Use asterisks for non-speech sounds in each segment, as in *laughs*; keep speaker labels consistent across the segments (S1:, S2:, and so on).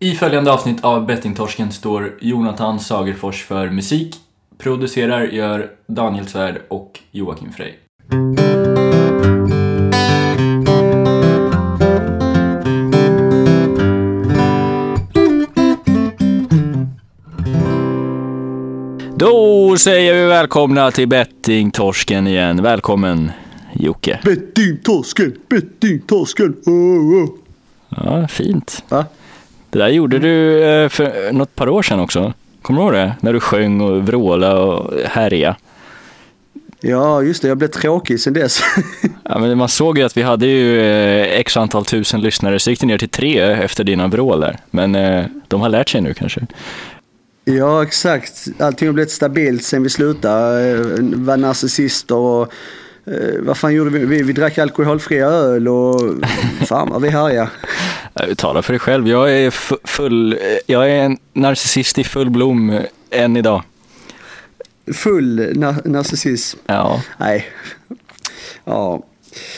S1: I följande avsnitt av Bettingtorsken står Jonathan Sagerfors för musik. Producerar gör Daniel Svärd och Joakim Frey. Då säger vi välkomna till Bettingtorsken igen. Välkommen Jocke.
S2: Bettingtorsken, bettingtorsken. Oh, oh.
S1: Ja, fint.
S2: Va?
S1: Det där gjorde du eh, för något par år sedan också. Kommer du ihåg det? När du sjöng och vrålade och härjade.
S2: Ja, just det. Jag blev tråkig sen dess. *laughs*
S1: Ja, men man såg ju att vi hade ju eh, x antal tusen lyssnare, så gick det ner till tre efter dina vrål där. Men eh, de har lärt sig nu kanske.
S2: ja, exakt. Allting har blivit stabilt sen vi slutade. Var narcissister och eh, vad fan gjorde vi? Vi, vi drack alkoholfria öl och *laughs* fan vad vi härjade.
S1: Tala för dig själv. Jag är fu- full, eh, jag är en narcissist i full blom eh, än idag.
S2: Full na- narcissism.
S1: Ja,
S2: Nej. Ja.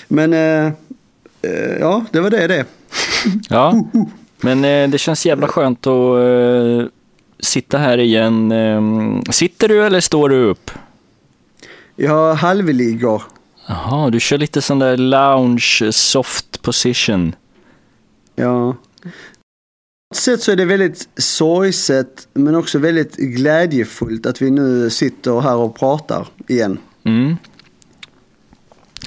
S2: Men eh, eh, ja, det var det det. *laughs*
S1: ja. men eh, det känns jävla skönt att eh, sitta här igen. Eh, sitter du eller står du upp?
S2: Jag halvligger.
S1: Jaha, du kör lite sån där lounge soft position.
S2: Ja. På ett sätt så är det väldigt sorgset men också väldigt glädjefullt att vi nu sitter här och pratar igen.
S1: Mm.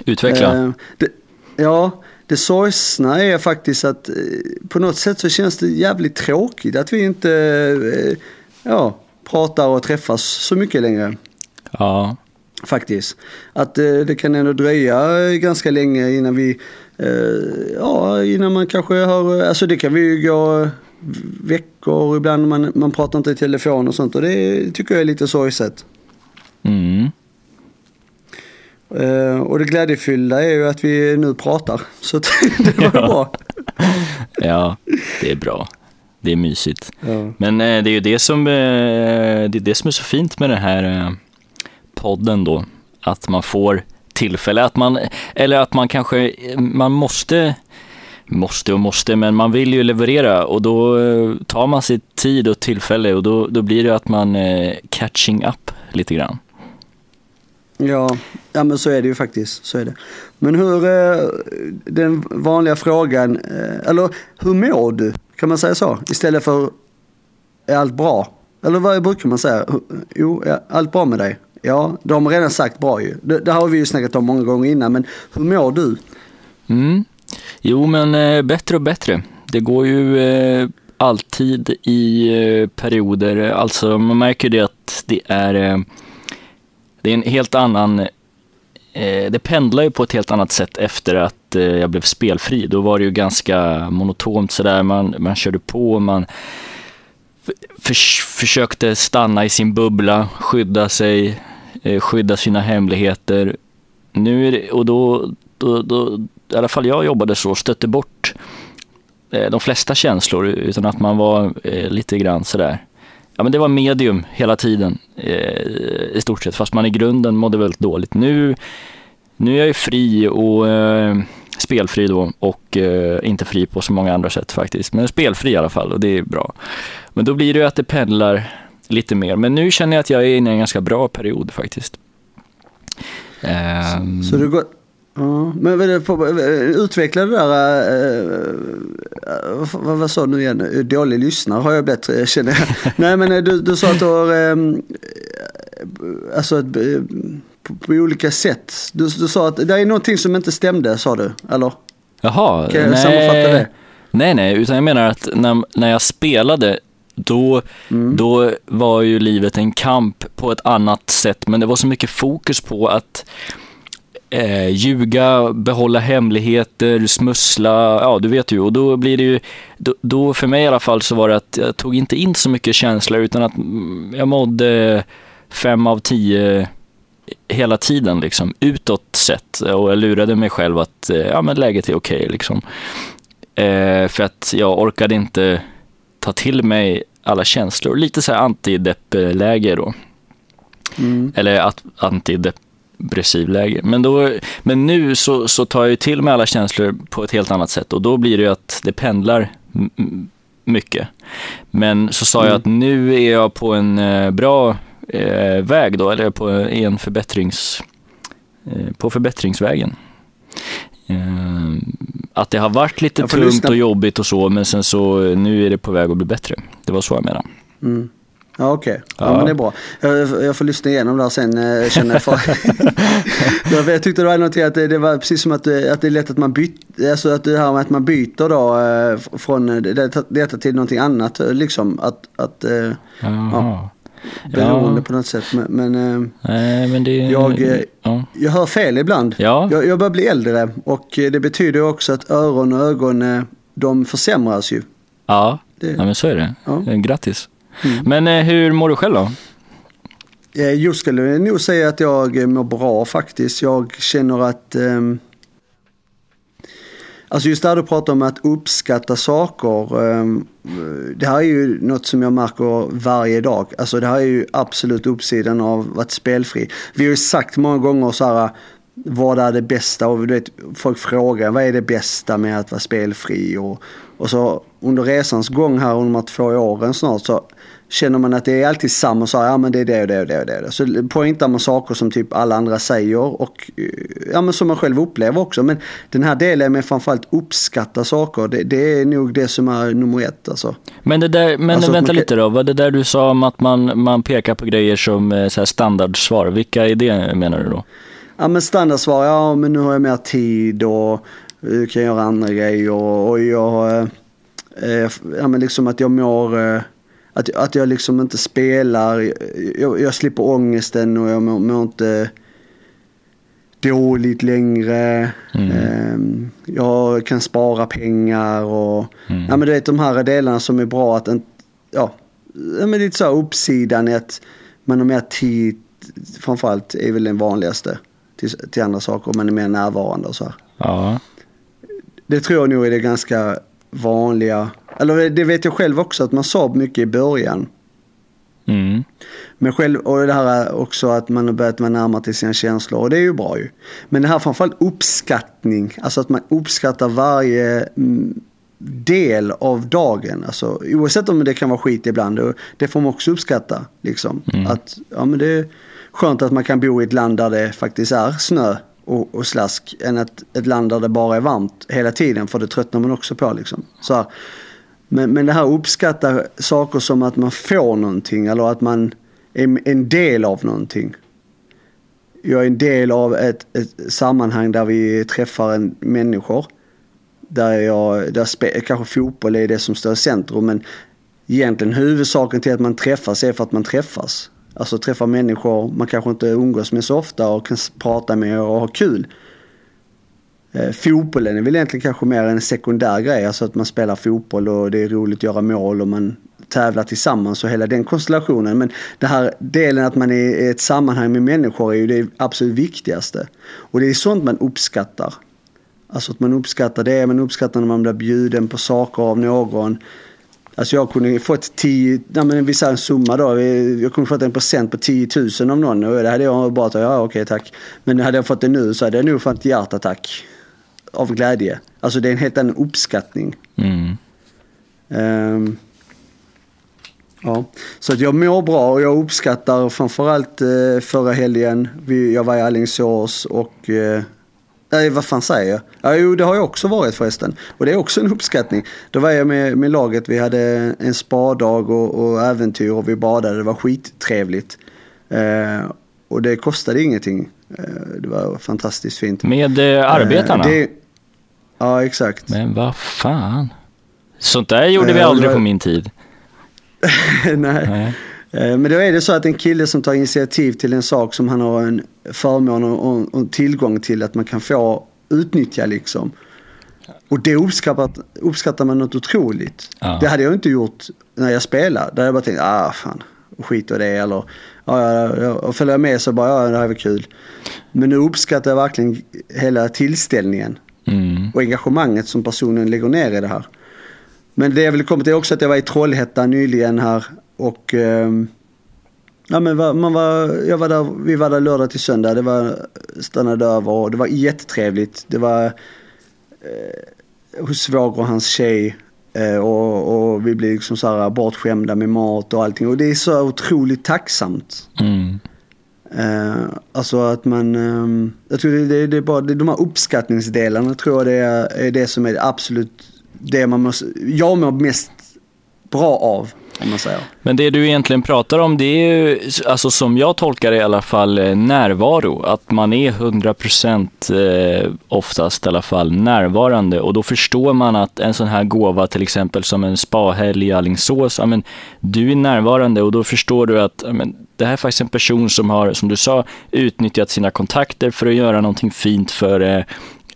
S1: Utveckla.
S2: Eh, det, ja, det sorgsna är faktiskt att eh, på något sätt så känns det jävligt tråkigt att vi inte eh, ja, pratar och träffas så mycket längre.
S1: Ja.
S2: Faktiskt. Att eh, det kan ändå dröja eh, ganska länge innan vi, eh, ja innan man kanske har, alltså det kan vi ju gå eh, veckor ibland, man, man pratar inte i telefon och sånt och det tycker jag är lite sorgset.
S1: Mm.
S2: Eh, och det glädjefyllda är ju att vi nu pratar. *laughs* Så det var bra. *laughs*
S1: Ja, det är bra. Det är mysigt.
S2: Ja.
S1: Men eh, det är ju det som, eh, det är det som är så fint med den här eh, podden då. Att man får tillfälle, att man, eller att man kanske, man måste, måste och måste, men man vill ju leverera och då eh, tar man sig tid och tillfälle och då, då blir det att man eh, catching up lite grann.
S2: Ja, ja men så är det ju faktiskt. Så är det. Men hur, eh, den vanliga frågan, eh, eller hur mår du? Kan man säga så? Istället för, är allt bra? Eller vad brukar man säga? Jo, är allt bra med dig? Ja, de har redan sagt bra ju. Det, det har vi ju snackat om många gånger innan, men hur mår du?
S1: Mm. Jo, men eh, bättre och bättre. Det går ju eh, alltid i eh, perioder. Alltså, man märker ju det att det är, eh, det är en helt annan... Eh, det pendlar ju på ett helt annat sätt efter att eh, jag blev spelfri. Då var det ju ganska monotont sådär. Man, man körde på, man försökte stanna i sin bubbla, skydda sig, Eh, skydda sina hemligheter. Nu är det, och då, då, då, i alla fall jag jobbade så, stötte bort eh, de flesta känslor utan att man var eh, lite grann sådär. Ja men det var medium hela tiden i stort sett, fast man i grunden mådde väldigt dåligt. Nu, nu är jag ju fri och eh, spelfri då och eh, inte fri på så många andra sätt faktiskt. Men spelfri i alla fall och det är bra. Men då blir det ju att det pendlar lite mer. Men nu känner jag att jag är inne i en ganska bra period faktiskt. Ehm,
S2: Så du går... Ja, men utveckla det där, eh, vad, vad sa du nu igen, dålig lyssnare har jag blivit eh, känner jag. *laughs* Nej men du, du sa att du har, eh, alltså eh, på, på olika sätt. Du, du sa att det är någonting som inte stämde sa du, eller?
S1: Jaha,
S2: Kan jag sammanfatta det?
S1: Nej, nej, utan jag menar att när, när jag spelade, då,
S2: Mm.
S1: då var ju livet en kamp på ett annat sätt, men det var så mycket fokus på att eh, ljuga, behålla hemligheter, smussla, ja du vet ju, och då blir det ju, då, då för mig i alla fall så var det att jag tog inte in så mycket känslor utan att mm, jag mådde fem av tio hela tiden liksom utåt sett och jag lurade mig själv att eh, ja, men läget är okej liksom. Eh, för att jag orkade inte ta till mig alla känslor. Lite så här antidepp-läge då.
S2: Mm.
S1: Eller att antidepressiv läge. Men, då, men nu så, så tar jag ju till mig alla känslor på ett helt annat sätt och då blir det ju att det pendlar mycket. Men så sa jag
S2: Mm.
S1: att nu är jag på en eh, bra eh, väg då, eller på en förbättrings, eh, på förbättringsvägen. Eh, att det har varit lite tungt och jobbigt och så, men sen så eh, nu är det på väg att bli bättre. Det var så jag menade.
S2: Mm. Ja okej, ja.
S1: Ja.
S2: men det är bra. Jag, jag får lyssna igenom där sen eh, känner jag för. *laughs* jag, tyckte det var någonting att det, det var precis som att, det- att det är lätt att man byter, alltså att det här med att man byter då eh, från eh, det- detta till någonting annat eh, liksom. Att, att eh,
S1: Jaha.
S2: Beroende
S1: Ja.
S2: på något sätt. Men, men eh,
S1: Nej, men det...
S2: Jag, eh,
S1: ja.
S2: jag hör fel ibland.
S1: Ja.
S2: Jag, jag börjar bli äldre och eh, det betyder också att öron och ögon de försämras ju.
S1: Ja.
S2: Det-
S1: ja, men så är det.
S2: Ja.
S1: Grattis.
S2: Mm.
S1: Men hur mår du själv då?
S2: Jag skulle nog säga att jag mår bra faktiskt. Jag känner att... ehm, alltså just där du pratar om att uppskatta saker. Ehm, det här är ju något som jag märker varje dag. Alltså det här är ju absolut uppsidan av att vara spelfri. Vi har ju sagt många gånger så här. Vad är det bästa? Och du vet, folk frågar vad är det bästa med att vara spelfri? Och, och så under resans gång här under de här två åren snart så känner man att det är alltid samma så här, ja men det är det och det och det och det. Så poängtar man saker som typ alla andra säger och eh, ja men som man själv upplever också. Men den här delen med framförallt uppskatta saker, det, det är nog det som är nummer ett alltså.
S1: Men, det där, men
S2: Alltså,
S1: vänta
S2: man
S1: lite då, vad det där du sa om att man, man pekar på grejer som eh, så här standardsvar, vilka är det menar du då?
S2: Ja men standardsvar, ja men nu har jag mer tid och eh, kan göra andra grejer och, jag, eh, eh, ja men liksom att jag mår, eh, att, att jag liksom inte spelar, jag, jag slipper ångesten och jag mår, mår inte dåligt längre.
S1: Mm.
S2: Eh, jag kan spara pengar och,
S1: Mm.
S2: ja men du vet de här delarna som är bra att, ja men lite så här uppsidan är att man har mer tid, framförallt är väl den vanligaste till, till andra saker, man är mer närvarande och så här.
S1: Ja.
S2: Det tror jag nog är det ganska vanliga, eller det vet jag själv också att man sa mycket i början.
S1: Mm.
S2: Men själv, och det här är också att man har börjat vara närmare till sina känslor och det är ju bra ju. Men det här framförallt uppskattning, alltså att man uppskattar varje mm, del av dagen. Alltså, oavsett om det kan vara skit ibland, det får man också uppskatta. Liksom.
S1: Mm.
S2: Att, ja, men det är skönt att man kan bo i ett land där det faktiskt är snö och, och slask än ett, ett land där det bara är varmt hela tiden för det tröttnar man också på. Liksom. Så här. Men, men det här uppskatta saker som att man får någonting eller att man är en del av någonting. Jag är en del av ett, ett sammanhang där vi träffar en människor. Där jag, där spe, kanske fotboll är det som står i centrum men egentligen huvudsaken till att man träffas är för att man träffas. Alltså träffa människor man kanske inte umgås med så ofta och kan prata med och ha kul. Eh, fotbollen är väl egentligen kanske mer en sekundär grej, alltså att man spelar fotboll och det är roligt att göra mål och man tävlar tillsammans och hela den konstellationen. Men den här delen att man är i ett sammanhang med människor är ju det absolut viktigaste. Och det är sånt man uppskattar. Alltså att man uppskattar det, man uppskattar när man blir bjuden på saker av någon. Alltså jag kunde fått 10, nej men vi säger en summa då, jag kunde fått en procent på 10 000 av någon och det hade jag bara tagit, ja okej tack. Men hade jag fått det nu så hade jag nog fått hjärtattack av glädje. Alltså det är en helt annan uppskattning.
S1: Mm.
S2: Ehm, ja, så att jag mår bra och jag uppskattar framförallt uh, förra helgen. Vi, jag var i Alingsås och uh, Nej, vad fan säger jag? Ja, jo, det har jag också varit förresten. Och det är också en uppskattning. Då var jag med, med laget, vi hade en spadag och, och äventyr och vi badade. Det var skittrevligt. Eh, och det kostade ingenting. Eh, det var fantastiskt fint.
S1: Med eh, arbetarna?
S2: Eh, det, ja, exakt.
S1: Men vad fan? Sånt där gjorde vi
S2: Ja,
S1: aldrig
S2: var-
S1: på min tid. *laughs*
S2: Nej.
S1: Nej.
S2: Eh, Men då är det så att en kille som tar initiativ till en sak som han har en förmån och, och, och tillgång till att man kan få utnyttja liksom. Och det uppskattar, uppskattar man något otroligt.
S1: Ja.
S2: Det hade jag inte gjort när jag spelade. Där hade jag bara tänkt, ah fan, skit i det eller ja, och följer jag med så bara, ja det här var kul. Men nu uppskattar jag verkligen hela tillställningen
S1: Mm.
S2: och engagemanget som personen lägger ner i det här. Men det jag ville komma till är också att jag var i Trollhättan nyligen här och ehm, ja, men man var, jag var där, vi var där lördag till söndag. Det var stannade över och det var jättetrevligt. Det var eh, hos svåger och hans tjej. Eh, och, och vi blir liksom så här bortskämda med mat och allting. Och det är så otroligt tacksamt.
S1: Mm.
S2: Eh, alltså att man, eh, jag tror det, det, det är bara det, de här uppskattningsdelarna tror jag det är, är det som är absolut det man måste, jag mår mest bra av. Om man säger.
S1: Men det du egentligen pratar om, det är ju, alltså som jag tolkar det i alla fall, eh, närvaro. Att man är 100% eh, oftast i alla fall närvarande och då förstår man att en sån här gåva, till exempel som en spahelg i Alingsås, ja, men, du är närvarande och då förstår du att ja, men, det här är faktiskt en person som har, som du sa, utnyttjat sina kontakter för att göra någonting fint för eh,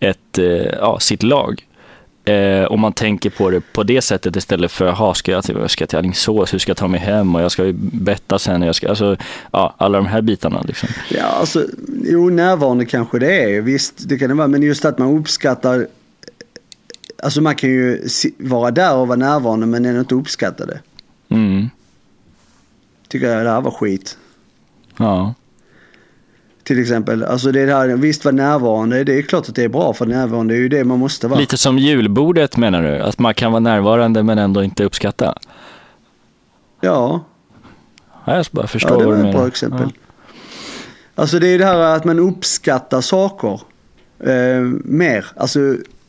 S1: ett, eh, ja, sitt lag. Eh, om man tänker på det på det sättet istället för, jaha, ska jag till, jag ska till Alingsås, hur ska jag ta mig hem och jag ska ju betta sen, jag ska, alltså, ja, alla de här bitarna liksom.
S2: Ja, alltså, jo, närvarande kanske det är, visst, det kan det vara, men just att man uppskattar, alltså man kan ju vara där och vara närvarande men ändå inte uppskatta det.
S1: Mm.
S2: Tycker jag det här var skit.
S1: Ja.
S2: Till exempel, alltså det här, visst vara närvarande, det är klart att det är bra för närvarande, det är ju det man måste vara.
S1: Lite som julbordet menar du? Att man kan vara närvarande men ändå inte uppskatta?
S2: Ja.
S1: ja jag ska bara förstå
S2: ja, det
S1: vad
S2: var
S1: du
S2: ett
S1: menar.
S2: bra exempel. Ja. Alltså det är det här att man uppskattar saker eh, mer. Alltså,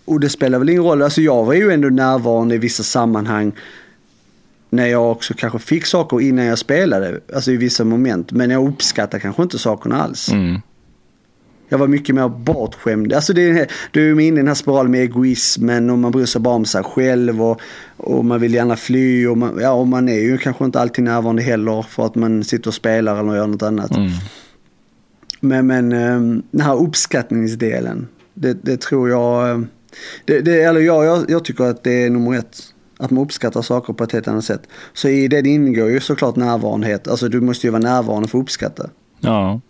S2: och det spelar väl ingen roll, alltså jag var ju ändå närvarande i vissa sammanhang när jag också kanske fick saker innan jag spelade, alltså i vissa moment. Men jag uppskattar kanske inte sakerna alls.
S1: Mm.
S2: Jag var mycket mer bortskämd. Alltså det är, du är inne i den här spiralen med egoismen och man bryr sig bara om sig själv och, och man vill gärna fly och man, ja, och man är ju kanske inte alltid närvarande heller för att man sitter och spelar eller gör något annat.
S1: Mm.
S2: Men, men ehm, den här uppskattningsdelen, det, det tror jag, ehm, det, det, eller jag, jag, jag tycker att det är nummer ett. Att man uppskattar saker på ett helt annat sätt. Så i det ingår ju såklart närvarenhet. Alltså du måste ju vara närvarande för att uppskatta.
S1: Ja.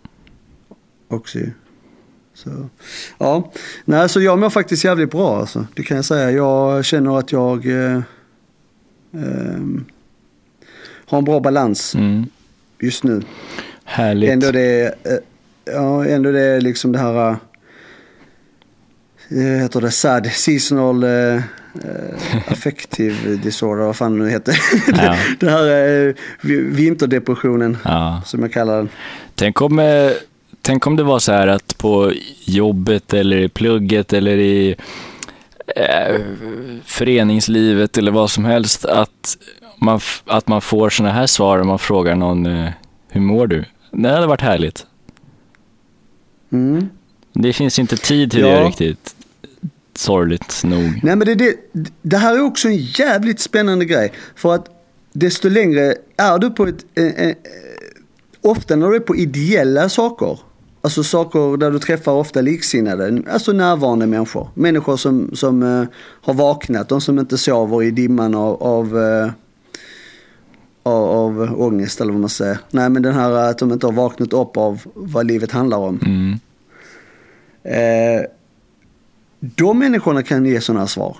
S2: Också ju. Så, ja, nej så jag mår faktiskt jävligt bra alltså. Det kan jag säga. Jag känner att jag eh, eh, har en bra balans
S1: Mm.
S2: just nu.
S1: Härligt.
S2: Ändå det, eh, ja, ändå det är liksom det här, eh, heter det SAD, seasonal eh, eh, affective disorder, vad fan nu heter. *laughs*
S1: Ja.
S2: det här eh, vinterdepressionen
S1: Ja.
S2: som jag kallar den.
S1: Tänk om, eh, tänk om det var så här att på jobbet eller i plugget eller i eh, föreningslivet eller vad som helst att man, att man får såna här svar om man frågar någon eh, hur mår du? Det hade varit härligt.
S2: Mm.
S1: Det finns inte tid till
S2: Ja.
S1: det riktigt. Sorgligt nog.
S2: Nej men det, det, det här är också en jävligt spännande grej. För att desto längre är du på ett... Eh, eh, ofta när du är på ideella saker. Alltså saker där du träffar ofta liksinnade. Alltså närvarande människor. Människor som, som eh, har vaknat. De som inte sover i dimman av, av, eh, av, av ångest eller vad man säger. Nej men den här att de inte har vaknat upp av vad livet handlar om.
S1: Mm.
S2: Eh, de människorna kan ge sådana svar.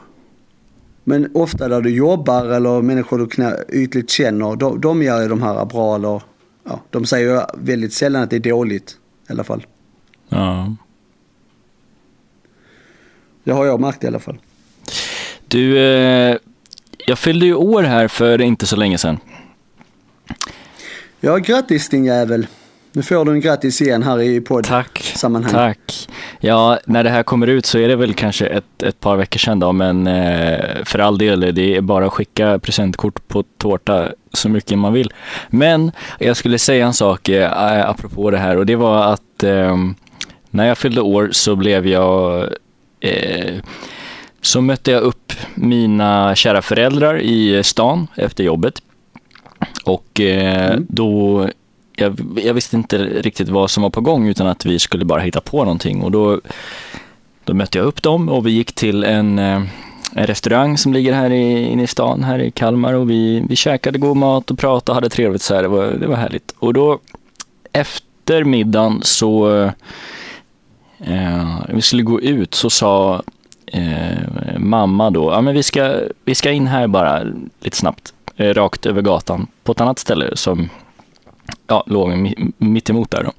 S2: Men ofta där du jobbar eller människor du knä, ytligt känner, de, de gör ju de här bra eller, ja, de säger ju väldigt sällan att det är dåligt i alla fall.
S1: Ja.
S2: Det har jag märkt i alla fall.
S1: Du, eh, jag fyllde ju år här för inte så länge sedan.
S2: Ja, grattis din jävel. Nu får du en grattis igen här i
S1: Tack.
S2: podd-sammanhang.
S1: Tack. Ja, när det här kommer ut så är det väl kanske ett, ett par veckor sedan då, men eh, för all del, det är bara att skicka presentkort på tårta så mycket man vill. Men jag skulle säga en sak eh, apropå det här och det var att eh, när jag fyllde år så blev jag eh, så mötte jag upp mina kära föräldrar i stan efter jobbet. Och eh,
S2: Mm.
S1: då, jag, jag visste inte riktigt vad som var på gång utan att vi skulle bara hitta på någonting. Och då, då mötte jag upp dem och vi gick till en, eh, en restaurang som ligger här i, inne i stan, här i Kalmar. Och vi, vi käkade god mat och pratade och hade trevligt så här. Det var, det var härligt. Och då efter middagen så, eh, vi skulle gå ut så sa eh, mamma då, ja men vi ska, vi ska in här bara lite snabbt, eh, rakt över gatan på ett annat ställe som ja, låg mi- mitt emot där då.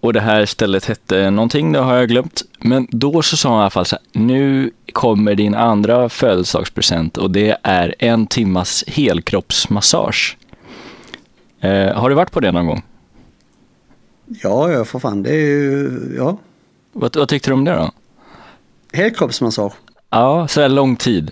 S1: och det här stället hette någonting, det har jag glömt. Men då så sa han i alla fall så här, nu kommer din andra födelsedagspresent och det är en timmas helkroppsmassage. Eh, har du varit på det någon gång?
S2: Ja, ja för fan. Det är ju, ja.
S1: Vad, vad tyckte du om det då?
S2: Helkroppsmassage.
S1: Ja, så här lång tid.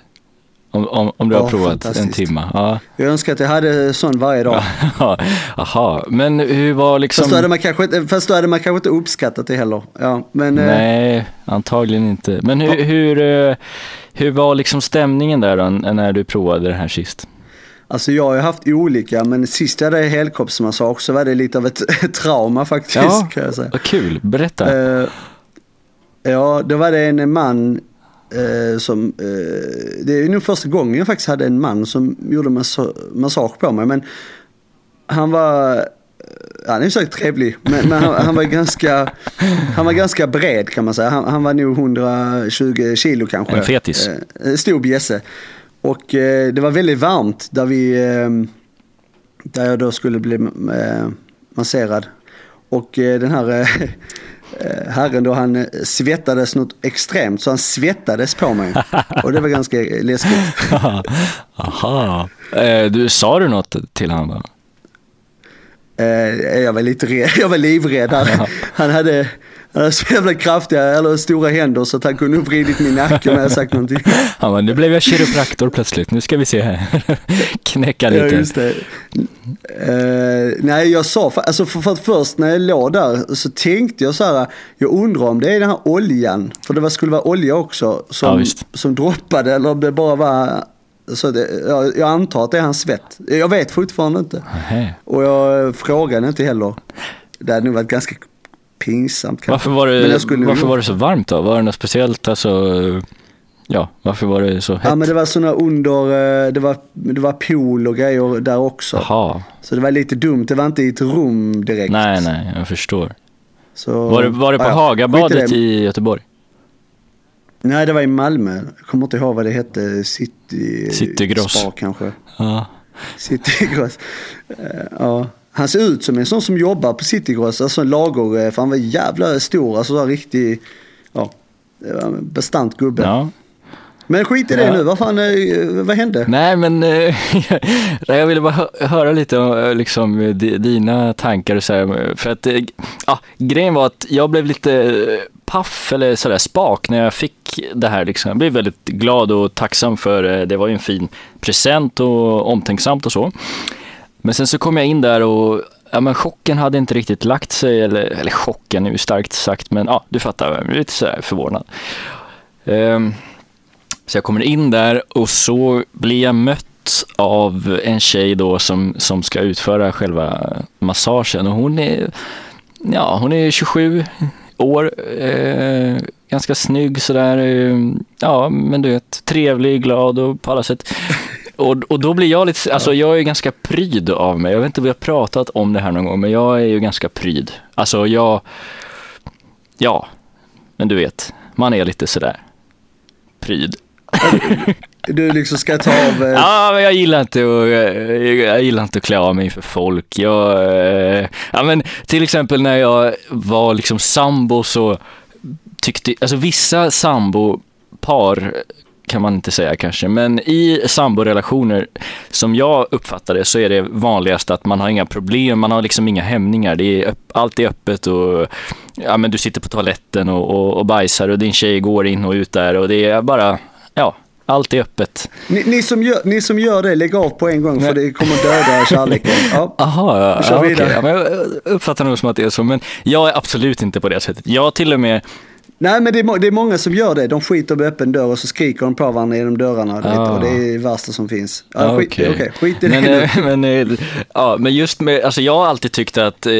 S1: Om, om, om du
S2: Ja,
S1: har provat en timma. Ja.
S2: Jag önskar att jag hade sån varje dag. *laughs*
S1: Jaha, men hur var liksom...
S2: Fast, då hade man kanske, inte- fast då hade man kanske inte uppskattat det heller. Ja, men, eh,
S1: Nej, antagligen inte. Men hur, hur, eh, hur var liksom stämningen där då, när du provade det här sist?
S2: Alltså jag har ju haft olika, men sist jag hade helkroppsmassage så var det lite av ett, *laughs* trauma faktiskt
S1: Ja.
S2: kan jag säga.
S1: Vad kul, berätta.
S2: Eh, ja, då var det en man eh, som, eh, det är nog första gången jag faktiskt hade en man som gjorde massa, massage på mig. Men han var, eh, han är ju säkert trevlig, men, men han, han var ganska, han var ganska bred kan man säga. Han, han var nog 120 kilo kanske.
S1: En fetis.
S2: Eh, stor bjässe. Och eh, det var väldigt varmt där vi, eh, där jag då skulle bli eh, masserad. Och eh, den här herren då han eh, svettades något extremt så han svettades på mig. *laughs* Och det var ganska läskigt. *laughs*
S1: Aha. Eh, du, sa du något till honom?
S2: Eh, jag var lite rädd, *laughs* jag var livrädd. Han hade så jävla kraftiga eller stora händer så att han kunde vridit min nacke om jag sagt någonting. *laughs*
S1: Han bara, nu blev jag kiropraktor plötsligt, nu ska vi se här. *laughs* Knäcka
S2: Ja,
S1: lite.
S2: just det. Eh, nej, jag sa, alltså för, för att först när jag låg där så tänkte jag så här, jag undrar om det är den här oljan, för det var, skulle vara olja också,
S1: Ja,
S2: som,
S1: visst.
S2: som droppade eller om det bara var, så det, jag, jag antar att det är hans svett. Jag vet fortfarande inte.
S1: Nähä.
S2: Och jag frågade inte heller. Det hade nog varit ganska pinsamt kanske.
S1: Varför var det, varför var det så varmt då? Var det något speciellt? Alltså, ja, varför var det så hett?
S2: Ja men det var sådana under, eh, det var, det var pool och grejer där också.
S1: Jaha,
S2: Så det var lite dumt, det var inte i ett rum direkt.
S1: nej, nej, jag förstår.
S2: Så,
S1: Var det, var det på
S2: Ja,
S1: Hagabadet
S2: det.
S1: i Göteborg?
S2: Nej det var i Malmö, jag kommer inte ihåg vad det hette, City...
S1: Citygross.
S2: Spa kanske.
S1: Ja.
S2: Citygross. Eh, ja. Han ser ut som en sån som jobbar på Citygross, alltså en lager, eh, för han var jävla stor, alltså så riktig, ja, bastant gubbe.
S1: ja.
S2: Men skit i det
S1: Ja.
S2: nu, vad fan, eh, vad hände?
S1: Nej, men eh, *laughs* jag ville bara hö- höra lite om liksom, di- dina tankar och så här, För att, ja, grejen var att jag blev lite paff eller sådär spak när jag fick det här. Liksom. Jag blev väldigt glad och tacksam för det var ju en fin present och omtänksamt och så. Men sen så kom jag in där och ja, men chocken hade inte riktigt lagt sig, eller, eller chocken är ju starkt sagt, men ja, du fattar, jag blev lite så förvånad. Um, så jag kommer in där och så blir jag mött av en tjej då som, som ska utföra själva massagen och hon är, ja, hon är 27 år, eh, ganska snygg sådär, eh, ja men du vet, trevlig, glad och på alla sätt. Och, och då blir jag lite, alltså jag är ganska pryd av mig. Jag vet inte om vi har pratat om det här någon gång, men jag är ju ganska pryd. Alltså jag, ja, men du vet, man är lite sådär pryd. *laughs*
S2: Du liksom ska ta av... eh,
S1: Ja, men jag gillar inte att, jag, jag gillar inte att klä av mig för folk. Jag, eh, ja, men till exempel när jag var liksom sambo så tyckte, alltså vissa sambopar kan man inte säga kanske, men i samborelationer som jag uppfattar det så är det vanligast att man har inga problem, man har liksom inga hämningar. Det är, allt är öppet och ja, men du sitter på toaletten och, och, och bajsar och din tjej går in och ut där och det är bara, ja, allt är öppet.
S2: Ni, ni, som gör, ni som gör det, lägg av på en gång för det kommer döda kärleken. *laughs* Ja.
S1: Aha, ja,
S2: vidare.
S1: ja, men jag uppfattar nog som att det är så, men jag är absolut inte på det sättet. Jag till och med,
S2: Nej men det är, det är många som gör det. De skiter med öppen dörr och så skriker de på varandra genom dörrarna.
S1: Ah.
S2: Och det är det värsta som finns. Ja,
S1: Ja,
S2: skit,
S1: okej.
S2: okej, skit i
S1: men,
S2: det nu.
S1: eh, *laughs* men, eh, ja, men just med, alltså jag har alltid tyckt att eh,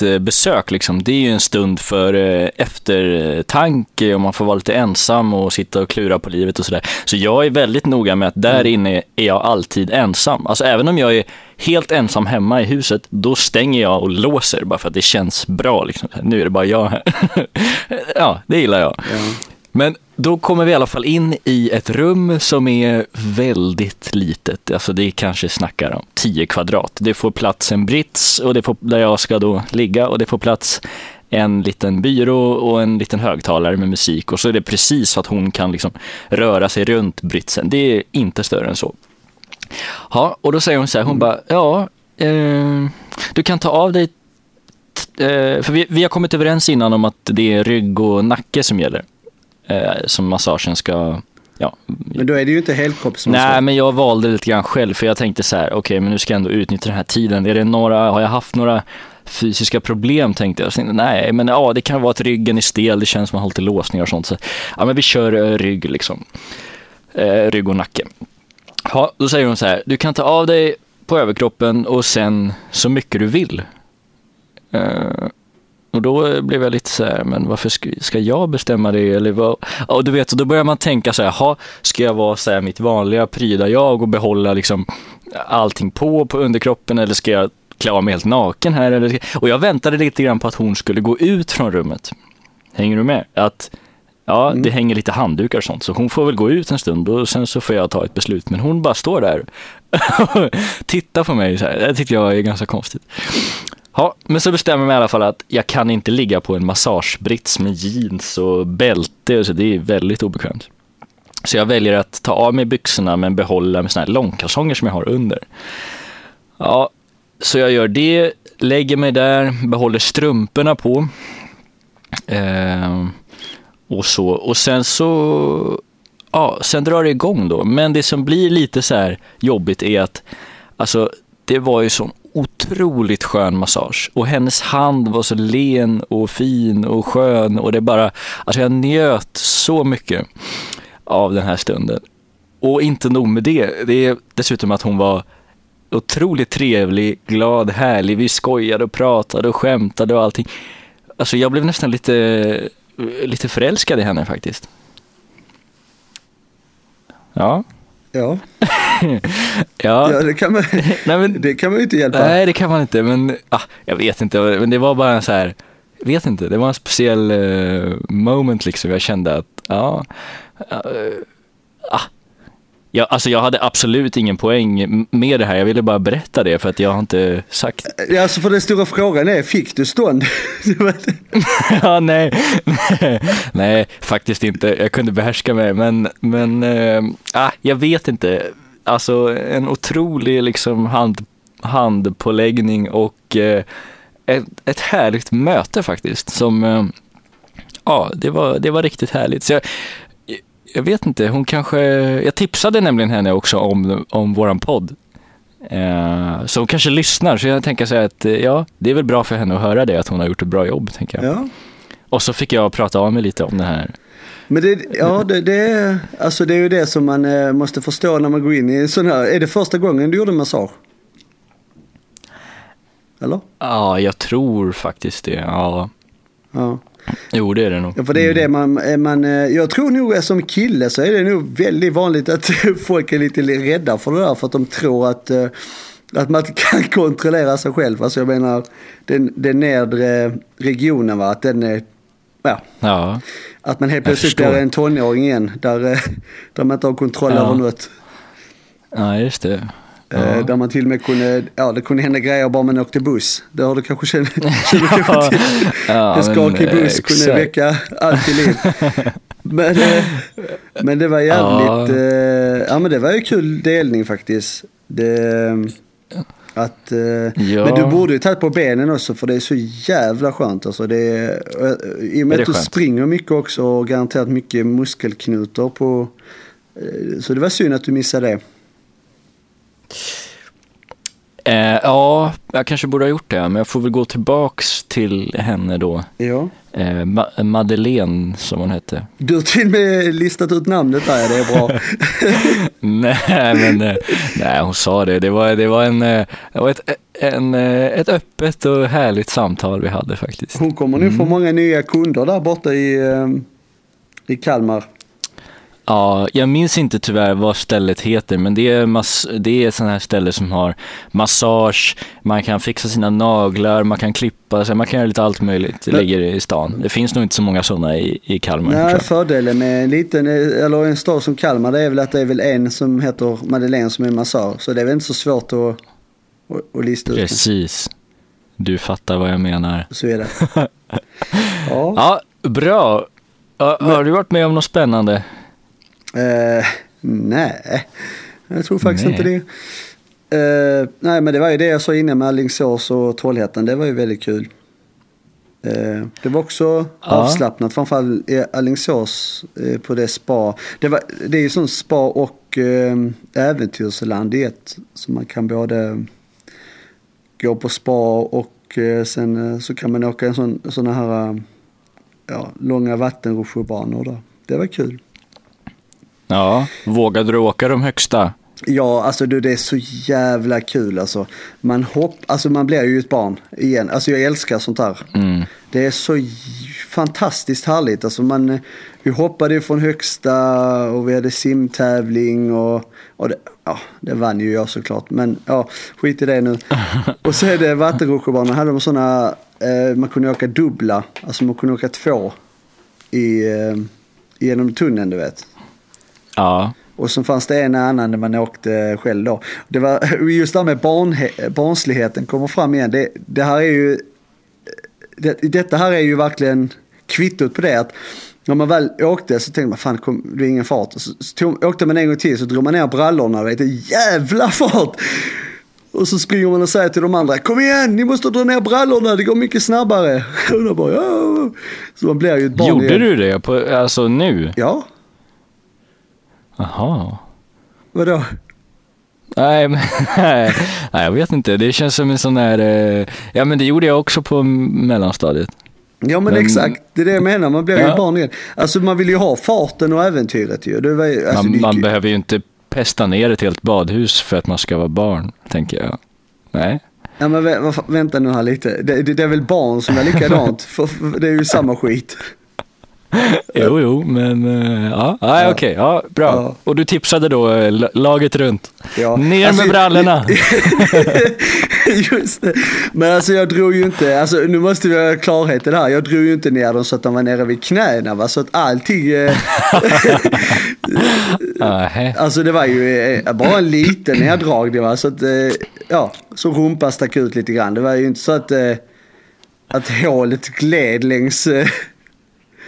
S1: toalettbesök, liksom, det är ju en stund för eh, eftertanke och man får vara lite ensam och sitta och klura på livet och sådär. Så jag är väldigt noga med att där
S2: Mm.
S1: inne är jag alltid ensam. Alltså även om jag är helt ensam hemma i huset, då stänger jag och låser bara för att det känns bra. Liksom. Nu är det bara jag här. *laughs* ja, det gillar jag.
S2: Ja.
S1: Men då kommer vi i alla fall in i ett rum som är väldigt litet. Alltså det kanske snackar om 10 kvadrat. Det får plats en brits och det får, där jag ska då ligga och det får plats en liten byrå och en liten högtalare med musik och så är det precis så att hon kan liksom röra sig runt britsen. Det är inte större än så. Ja, och då säger hon så här, hon bara, ja, eh, du kan ta av dig eh, för vi, vi har kommit överens innan om att det är rygg och nacke som gäller. Eh, som massagen ska Ja.
S2: Men då är det ju inte helkroppsmassage.
S1: Nej, men jag valde lite grann själv för jag tänkte så här, okej, okay, men nu ska jag ändå utnyttja den här tiden. Är det några, har jag haft några fysiska problem tänkte jag. tänkte, nej, men ja, det kan vara att ryggen är stel, det känns som att man har lite låsningar och sånt. Så, ja, men vi kör uh, rygg liksom. Uh, rygg och nacke. Ja, då säger hon så här, du kan ta av dig på överkroppen och sen så mycket du vill. Uh, och då blev jag lite så här, men varför ska, ska jag bestämma det? Eller vad? Och du vet, då börjar man tänka så här, ha, ska jag vara så här, mitt vanliga pryda jag och behålla liksom allting på, på underkroppen eller ska jag klä av mig helt naken här? Eller, och jag väntade lite grann på att hon skulle gå ut från rummet. Hänger du med? Att Ja, mm. det hänger lite handdukar och sånt, så hon får väl gå ut en stund och sen så får jag ta ett beslut. Men hon bara står där och *laughs* tittar på mig så här. Det tycker jag är ganska konstigt. Ja, men så bestämmer jag mig i alla fall att jag kan inte ligga på en massagebrits med jeans och bälte, och så det är väldigt obekvämt. Så jag väljer att ta av mig byxorna men behålla med såna här långkalsonger som jag har under. Ja, så jag gör det, lägger mig där, behåller strumporna på. Eh, och så, och sen så, ja, sen drar det igång då. Men det som blir lite så här jobbigt är att, alltså, det var ju sån otroligt skön massage och hennes hand var så len och fin och skön och det bara, alltså jag njöt så mycket av den här stunden. Och inte nog med det, det är dessutom att hon var otroligt trevlig, glad, härlig. Vi skojade och pratade och skämtade och allting. Alltså jag blev nästan lite, lite förälskad i henne faktiskt. Ja.
S2: Ja. *laughs*
S1: ja.
S2: ja, det kan man, *laughs* nej, men, det kan man ju inte hjälpa.
S1: Nej, det kan man inte, men ah, jag vet inte, men det var bara så här, vet inte, det var en speciell uh, moment liksom. Jag kände att, ja, uh, ah, jag, alltså jag hade absolut ingen poäng med det här, jag ville bara berätta det för att jag har inte sagt.
S2: Ja, alltså för den stora frågan är, fick du stånd? *laughs*
S1: ja, nej, *laughs* nej, faktiskt inte. Jag kunde behärska mig, men, men äh, jag vet inte. Alltså en otrolig liksom hand, handpåläggning och äh, ett, ett härligt möte faktiskt som äh, Ja, det var, det var riktigt härligt. Så jag, jag vet inte, hon kanske, jag tipsade nämligen henne också om, om våran podd. Eh, så hon kanske lyssnar, så jag tänker säga att eh, ja, det är väl bra för henne att höra det, att hon har gjort ett bra jobb, tänker jag. Ja. Och så fick jag prata av mig lite om det här.
S2: Men det, ja, det, det, alltså det är ju det som man eh, måste förstå när man går in i sån här, är det första gången du gjorde massage? Eller?
S1: Ja, jag tror faktiskt det, ja. Ja. Jo, det är det nog.
S2: Ja, för det är ju det man, man, eh, jag tror nog som kille så är det nog väldigt vanligt att *laughs* folk är lite rädda för det där för att de tror att, eh, att man kan *laughs* kontrollera sig själv. Alltså jag menar den, den nedre regionen va, att den är, ja.
S1: ja.
S2: Att man helt plötsligt blir en tonåring igen där, eh, där man inte har kontroll ja. över något.
S1: Ja, just det.
S2: Ja. Där man till och med kunde, ja det kunde hända grejer bara man åkte buss. Det har du kanske känt, *laughs* kanske till. Ja, en skakig buss exakt. kunde väcka allt i liv. Men, men det var jävligt, ja. ja men det var ju kul delning faktiskt. Det, att, ja. Men du borde ju tagit på benen också för det är så jävla skönt. Alltså det, I och med att du springer mycket också och garanterat mycket muskelknutor på. Så det var synd att du missade det.
S1: Eh, ja, jag kanske borde ha gjort det, men jag får väl gå tillbaks till henne då.
S2: Ja.
S1: Eh, Ma Madeleine som hon hette.
S2: Du har till och med listat ut namnet där, det är bra. *laughs*
S1: nej, men eh, nej, hon sa det. Det var, det var, en, eh, det var ett, en, eh, ett öppet och härligt samtal vi hade faktiskt.
S2: Hon kommer nu mm. få många nya kunder där borta i, i Kalmar.
S1: Ja, jag minns inte tyvärr vad stället heter, men det är, mass, det är sådana här ställen som har massage, man kan fixa sina naglar, man kan klippa sig, man kan göra lite allt möjligt. Det ligger i stan. Det finns nog inte så många sådana i, i Kalmar.
S2: Nej, fördelen med en liten, eller en stad som Kalmar det är väl att det är väl en som heter Madeleine som är massör. Så det är väl inte så svårt att, att, att lista ut.
S1: Precis. Du fattar vad jag menar.
S2: Så är det. *laughs* Ja.
S1: Ja, bra. Har du varit med om något spännande?
S2: Eh, nej, jag tror faktiskt
S1: Nej.
S2: inte det. Eh, nej, men det var ju det jag sa innan med Alingsås och Trollhättan. Det var ju väldigt kul. Eh, det var också
S1: Ja.
S2: avslappnat, framförallt i Alingsås eh, på det spa. Det, var, det är ju sån spa och eh, äventyrsland i ett. Så man kan både gå på spa och sen så kan man åka en sån, såna här ja, långa vattenrutschbanor. Det var kul.
S1: Ja, vågade du åka de högsta?
S2: Ja, alltså du, det är så jävla kul alltså. Man hopp, alltså man blir ju ett barn igen. Alltså jag älskar sånt här.
S1: Mm.
S2: Det är så fantastiskt härligt. Alltså man, vi hoppade från högsta och vi hade simtävling och, och det, ja, det vann ju jag såklart. Men ja, skit i det nu. Och så är det vattenrutschbanor. hade de sådana, eh, man kunde åka dubbla. Alltså man kunde åka två i, eh, genom tunneln du vet.
S1: Ja,
S2: Och så fanns det en annan när man åkte själv då. Det var *laughs* just det här med barnhe- barnsligheten kommer fram igen. Det, det här är ju, det, detta här är ju verkligen kvittot på det att när man väl åkte så tänkte man fan kom, det blir ingen fart. Så, så tog, åkte man en gång till så drog man ner brallorna. Du, jävla fart! Och så springer man och säger till de andra Kom igen, ni måste dra ner brallorna, det går mycket snabbare. *laughs* Och de bara, ja. Så man blir ju ett barn
S1: gjorde
S2: igen.
S1: du det? På, alltså nu?
S2: Ja,
S1: Jaha.
S2: vadå?
S1: Nej, men, *laughs* nej, nej, jag vet inte. Det känns som en sån där... Eh, ja, men det gjorde jag också på mellanstadiet.
S2: Ja men,
S1: Men-
S2: exakt, det är det jag menar. Man blir ju
S1: Ja.
S2: ett barn igen. Alltså man vill ju ha farten och äventyret ju. Var, ju- alltså,
S1: Man,
S2: det,
S1: man behöver ju inte pesta ner ett helt badhus för att man ska vara barn, tänker jag. Nej.
S2: ja, men vä- vänta nu här lite. Det, det, det är väl barn som är likadant. *laughs* för det är ju samma skit. *laughs*
S1: Jo, jo, men eh, ja, okej, ja, bra.
S2: Ja.
S1: Och du tipsade då eh, la- laget runt.
S2: Ja.
S1: Ner
S2: Alltså,
S1: med brallorna. *laughs*
S2: Just det. Men alltså jag drog ju inte, alltså nu måste vi ha klarhet i det här. Jag drog ju inte ner dem så att de var nere vid knäna va. Så att allting, eh, *laughs* alltså det var ju bara en liten neddragning va. Så att, ja, så rumpan stack ut lite grann. Det var ju inte så att, att hålet gled längs,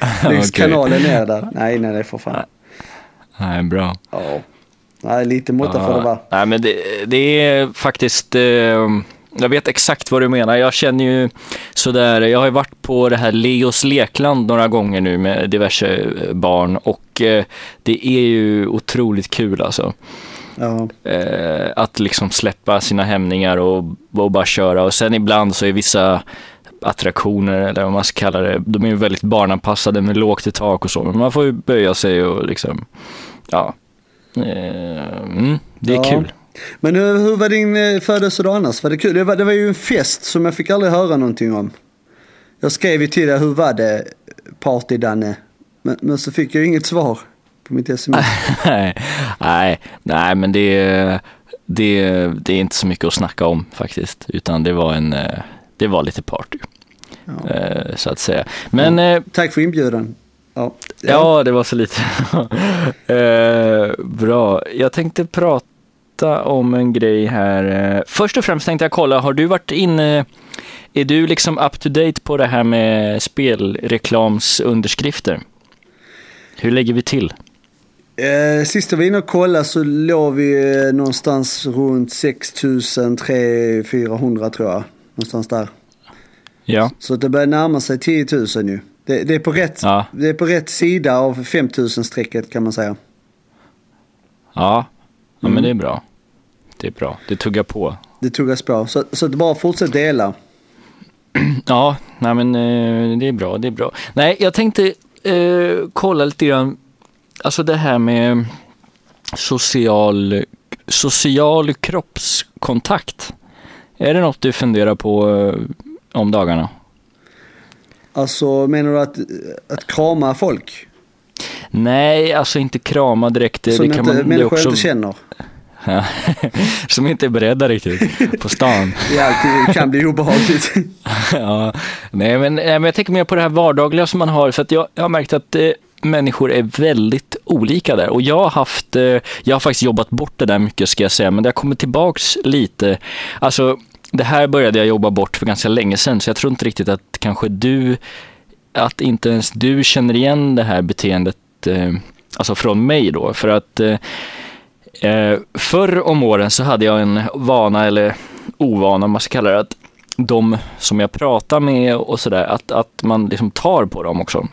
S2: eh, längs
S1: Okej.
S2: kanalen ner där. Nej, nej, nej för fan.
S1: Nej, bra.
S2: Ja. Nej, lite måtta får det vara.
S1: Nej, men det, det är faktiskt... Eh, jag vet exakt vad du menar. Jag känner ju sådär, jag har ju varit på det här Leos lekland några gånger nu med diverse eh, barn och eh, det är ju otroligt kul alltså.
S2: Ja.
S1: Eh, att liksom släppa sina hämningar och, och bara köra och sen ibland så är vissa attraktioner eller vad man ska kalla det, de är ju väldigt barnanpassade med lågt i tak och så, men man får ju böja sig och liksom, ja, eh, mm, det är
S2: Ja.
S1: kul.
S2: Men hur, hur var din eh, födelsedag annars? Var det kul? Det var, det var ju en fest som jag fick aldrig höra någonting om. Jag skrev ju till dig, hur var det party-Danne? Men, men så fick jag ju inget svar på mitt *laughs* sms.
S1: nej, nej, nej, men det, det, det är inte så mycket att snacka om faktiskt, utan det var en, eh, det var lite party,
S2: Ja.
S1: eh, så att säga. Men eh,
S2: Tack för inbjudan. Ja.
S1: Ja, det var så lite. *laughs* eh, bra. Jag tänkte prata om en grej här. Eh, Först och främst tänkte jag kolla, har du varit inne, är du liksom up to date på det här med spelreklamsunderskrifter? Hur lägger vi till?
S2: Eh, sist var inne och kollade så låg vi eh, någonstans runt 6300-400 tror jag. Någonstans där.
S1: Ja.
S2: Så det börjar närma sig 10 000 ju. Det, det, är, på rätt,
S1: Ja.
S2: det är på rätt sida av 5000-strecket kan man säga.
S1: Ja, ja
S2: Mm.
S1: men det är bra. Det är bra. Det tuggar på.
S2: Det tuggas på. Så, så det bara fortsätt dela. *clears throat*
S1: Ja, nej men eh, det är bra, det är bra. Nej, jag tänkte eh, kolla lite grann, alltså det här med social, social kroppskontakt. Är det något du funderar på eh, om dagarna?
S2: Alltså menar du att, att krama folk?
S1: Nej, alltså inte krama direkt.
S2: Som
S1: det kan
S2: inte,
S1: man,
S2: människor
S1: också,
S2: inte känner.
S1: Ja. *laughs* Som inte är beredda riktigt på stan. *laughs*
S2: Alltid, det kan bli obehagligt. *laughs*
S1: ja. Nej, men, men jag tänker mer på det här vardagliga som man har. För att jag, jag har märkt att eh, människor är väldigt olika där. Och jag har haft, eh, jag har faktiskt jobbat bort det där mycket ska jag säga. Men det har kommit tillbaks lite. Alltså, det här började jag jobba bort för ganska länge sedan. Så jag tror inte riktigt att kanske du, att inte ens du känner igen det här beteendet. Eh, alltså från mig då. För att eh, eh, förr om åren så hade jag en vana, eller ovana om man ska kalla det, att de som jag pratar med och sådär, att, att man liksom tar på dem också.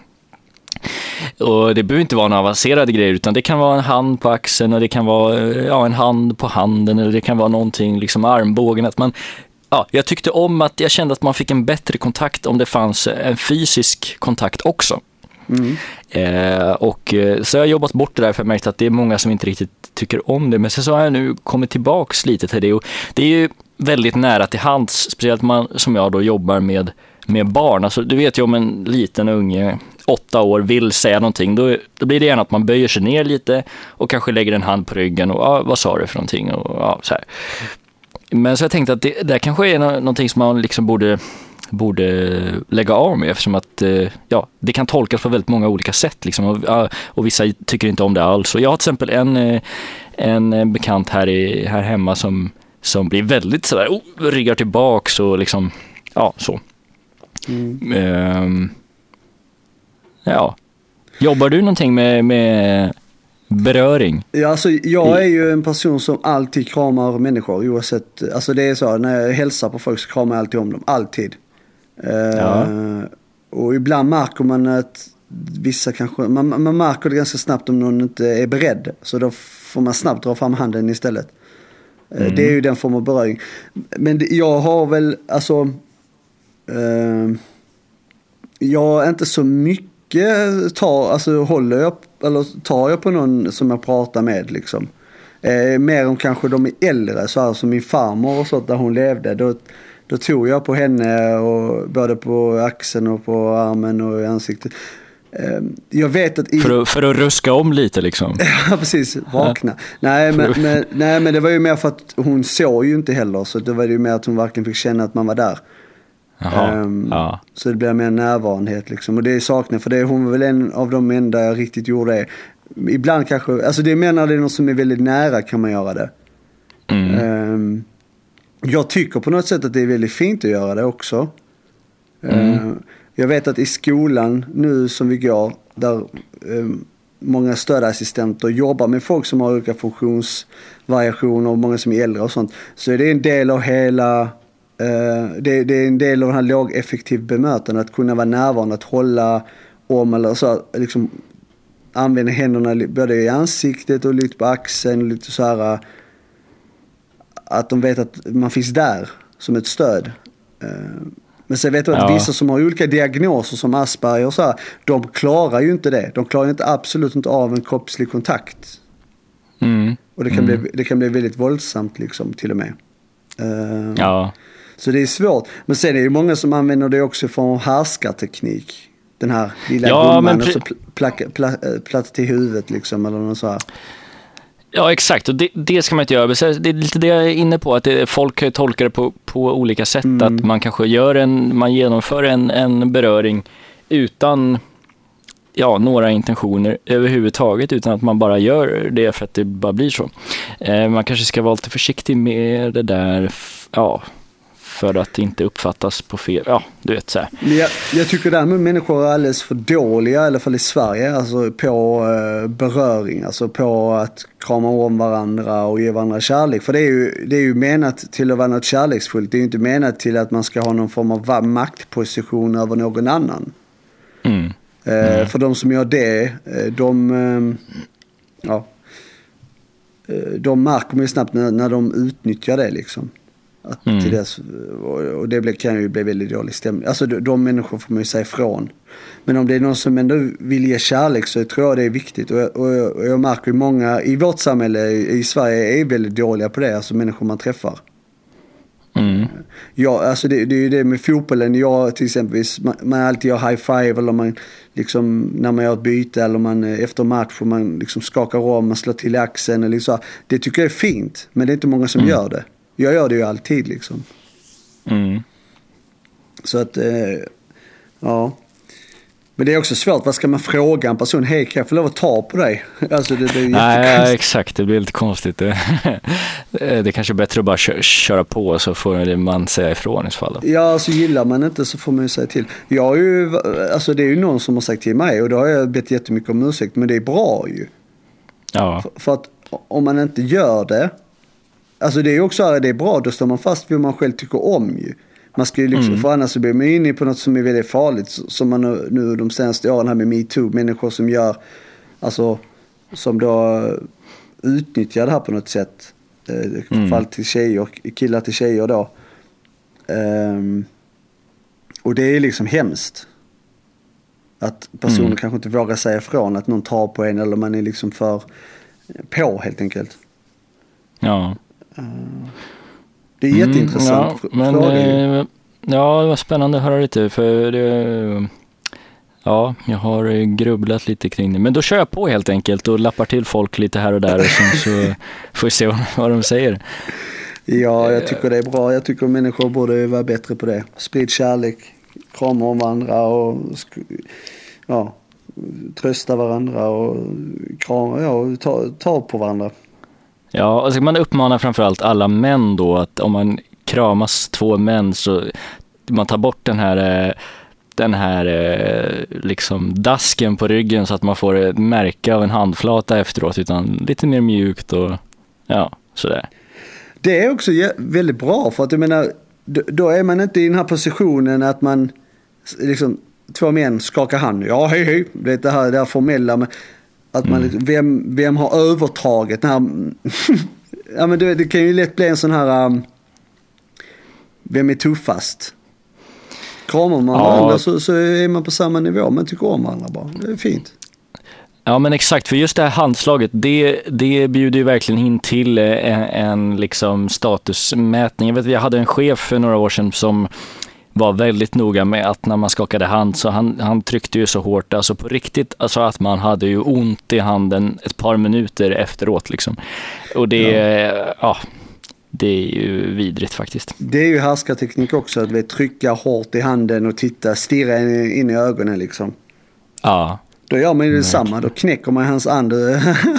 S1: Och det behöver inte vara några avancerade grejer, utan det kan vara en hand på axeln och det kan vara eh, ja, en hand på handen eller det kan vara någonting, liksom armbågen. Att man, ja, jag tyckte om att jag kände att man fick en bättre kontakt om det fanns en fysisk kontakt också.
S2: Mm.
S1: Eh, och, eh, så jag har jobbat bort det där för jag märkt att det är många som inte riktigt tycker om det. Men sen så har jag nu kommit tillbaks lite till det och det är ju väldigt nära till hands, speciellt man som jag då jobbar med, med barn. Alltså, du vet ju om en liten unge, åtta år, vill säga någonting, då, då blir det gärna att man böjer sig ner lite och kanske lägger en hand på ryggen och ah, vad sa du för någonting? Och, ah, så här. Men så jag tänkte att det, det kanske är någonting som man liksom borde borde lägga av med eftersom att eh, ja, det kan tolkas på väldigt många olika sätt. Liksom, och, och vissa tycker inte om det alls. Och jag har till exempel en, eh, en bekant här, i, här hemma som, som blir väldigt sådär, oh, ryggar tillbaks och liksom, ja så. Mm. Um, ja. Jobbar du någonting med, med beröring?
S2: Ja, alltså, jag är ju en person som alltid kramar människor oavsett. Alltså det är så, när jag hälsar på folk så kramar jag alltid om dem. Alltid. Ja. Uh, och ibland märker man att vissa kanske, man, man märker det ganska snabbt om någon inte är beredd. Så då får man snabbt dra fram handen istället. Uh, mm. Det är ju den form av beröring. Men det, jag har väl, alltså, uh, jag är inte så mycket tar, alltså håller jag, eller tar jag på någon som jag pratar med liksom. Eh, mer om kanske de är äldre, så här som min farmor och så där hon levde. Då, då tog jag på henne och både på axeln och på armen och i ansiktet. Ehm, jag vet att... I...
S1: För, att, för att ruska om lite liksom? *laughs*
S2: ja, precis. Vakna. Ja. Nej, men, men, nej, men det var ju mer för att hon såg ju inte heller. Så det var ju mer att hon verkligen fick känna att man var där. Um, ja. Så det blir mer närvarenhet liksom. Och det saknar för det hon var väl en av de enda jag riktigt gjorde det. Ibland kanske, alltså det är mer när det är någon som är väldigt nära kan man göra det. Mm. Um, jag tycker på något sätt att det är väldigt fint att göra det också. Mm. Uh, jag vet att i skolan nu som vi går, där um, många stödassistenter jobbar med folk som har olika funktionsvariationer och många som är äldre och sånt. Så är det en del av hela det, det, är en del av den här lågeffektiv bemötande, att kunna vara närvarande, att hålla om eller så, liksom använda händerna både i ansiktet och lite på axeln, och lite så här att de vet att man finns där som ett stöd. Uh, men sen vet du att ja. vissa som har olika diagnoser som Asperger och så här, de klarar ju inte det. De klarar inte, absolut inte av en kroppslig kontakt. Mm. Och det kan, mm. bli, det kan bli väldigt våldsamt liksom till och med. Ja. Så det är svårt. Men sen är det ju många som använder det också för härskarteknik. Den här lilla ja, gumman och så platta pla, pla, till huvudet liksom eller något så här.
S1: Ja, exakt. Och det, det ska man inte göra. Det är lite det jag är inne på, att det, folk tolkar det på, på olika sätt. Mm. Att man kanske gör en, man genomför en, en beröring utan ja, några intentioner överhuvudtaget, utan att man bara gör det för att det bara blir så. Eh, man kanske ska vara lite försiktig med det där, ja, för att inte uppfattas på fel, ja du vet så här.
S2: Jag, jag tycker därmed människor är alldeles för dåliga, i alla fall i Sverige, alltså på uh, beröring, alltså på att krama om varandra och ge varandra kärlek. För det är ju, det är ju menat till att vara något kärleksfullt, det är ju inte menat till att man ska ha någon form av maktposition över någon annan. Mm. Uh, mm. För de som gör det, uh, de, uh, ja, de märker man ju snabbt när, när de utnyttjar det liksom. Att mm. till dess, och det kan ju bli väldigt dålig stämning. Alltså de, de människor får man ju säga ifrån. Men om det är någon som ändå vill ge kärlek så tror jag det är viktigt. Och jag, och jag, och jag märker ju många i vårt samhälle i Sverige är väldigt dåliga på det. Alltså människor man träffar. Mm. Ja, alltså det, det är ju det med fotbollen. Jag till exempel, man, man alltid gör high five eller man liksom när man gör ett byte eller man eh, efter match och man liksom skakar om, man slår till axeln eller så. Det tycker jag är fint, men det är inte många som gör det. Jag gör det ju alltid liksom.
S1: Mm.
S2: Så att, eh, ja. Men det är också svårt, vad ska man fråga en person? Hej, kan jag få lov att ta på dig? *laughs* Alltså det, det är
S1: Nej,
S2: jättekonstigt.
S1: exakt. Det blir lite konstigt. *laughs* Det det är kanske bättre att bara kö- köra på så får man säga ifrån i så fall. Då.
S2: Ja, alltså gillar man inte så får man ju säga till. Jag har ju, alltså det är ju någon som har sagt till mig och då har jag bett jättemycket om ursäkt, men det är bra ju.
S1: Ja,
S2: För, för att om man inte gör det, alltså det är ju också det är bra, då står man fast vid vad man själv tycker om ju. Man ska ju liksom,
S1: Mm.
S2: för annars så blir man inne på något som är väldigt farligt. Som man nu, de senaste åren här med metoo, människor som gör, alltså som då utnyttjar det här på något sätt. Eh,
S1: Mm.
S2: Framförallt till tjejer, killar till tjejer då. Ehm, och det är liksom hemskt. Att personen
S1: Mm.
S2: kanske inte vågar säga ifrån att någon tar på en eller man är liksom för på helt enkelt.
S1: ja.
S2: Det är jätteintressant
S1: Mm,
S2: fr-
S1: ja, men, eh, Ja, det var spännande att höra lite för det, Ja, jag har eh, grubblat lite kring det. Men då kör jag på helt enkelt och lappar till folk lite här och där och sen så *laughs* får vi se vad, de säger.
S2: Ja,
S1: eh,
S2: jag tycker det är bra. Jag tycker människor borde vara bättre på det. Sprid kärlek, krama om varandra och ja, trösta varandra och krama, ja, ta, ta på varandra.
S1: Ja, och så kan man uppmana framförallt alla män då att om man kramas två män så man tar bort den här eh, den här eh, liksom dasken på ryggen så att man får ett märke av en handflata efteråt utan lite mer mjukt och ja, sådär.
S2: Det är också väldigt bra för att jag menar, då, då är man inte i den här positionen att man liksom två män skakar hand. Ja, hej hej. Det är det här, det här formella. Men att man, liksom, vem, vem har övertaget? Den här, *laughs* ja, men det, det kan ju lätt bli en sån här, um, vem är tuffast? Kramar man
S1: Ja.
S2: varandra så, så är man på samma nivå. Man tycker om varandra bara. Det är fint.
S1: Ja men exakt, för just det här handslaget, det, det bjuder ju verkligen in till eh, en, en liksom statusmätning. Jag, vet, jag hade en chef för några år sedan som var väldigt noga med att när man skakade hand så han, han tryckte ju så hårt, alltså på riktigt, alltså att man hade ju ont i handen ett par minuter efteråt liksom. Och det, ja. det är ju vidrigt faktiskt.
S2: Det är ju härskarteknik också. Att vi trycka hårt i handen och titta, stirra in, in i ögonen liksom.
S1: Ja,
S2: Då gör man ju detsamma. Då knäcker man hans and,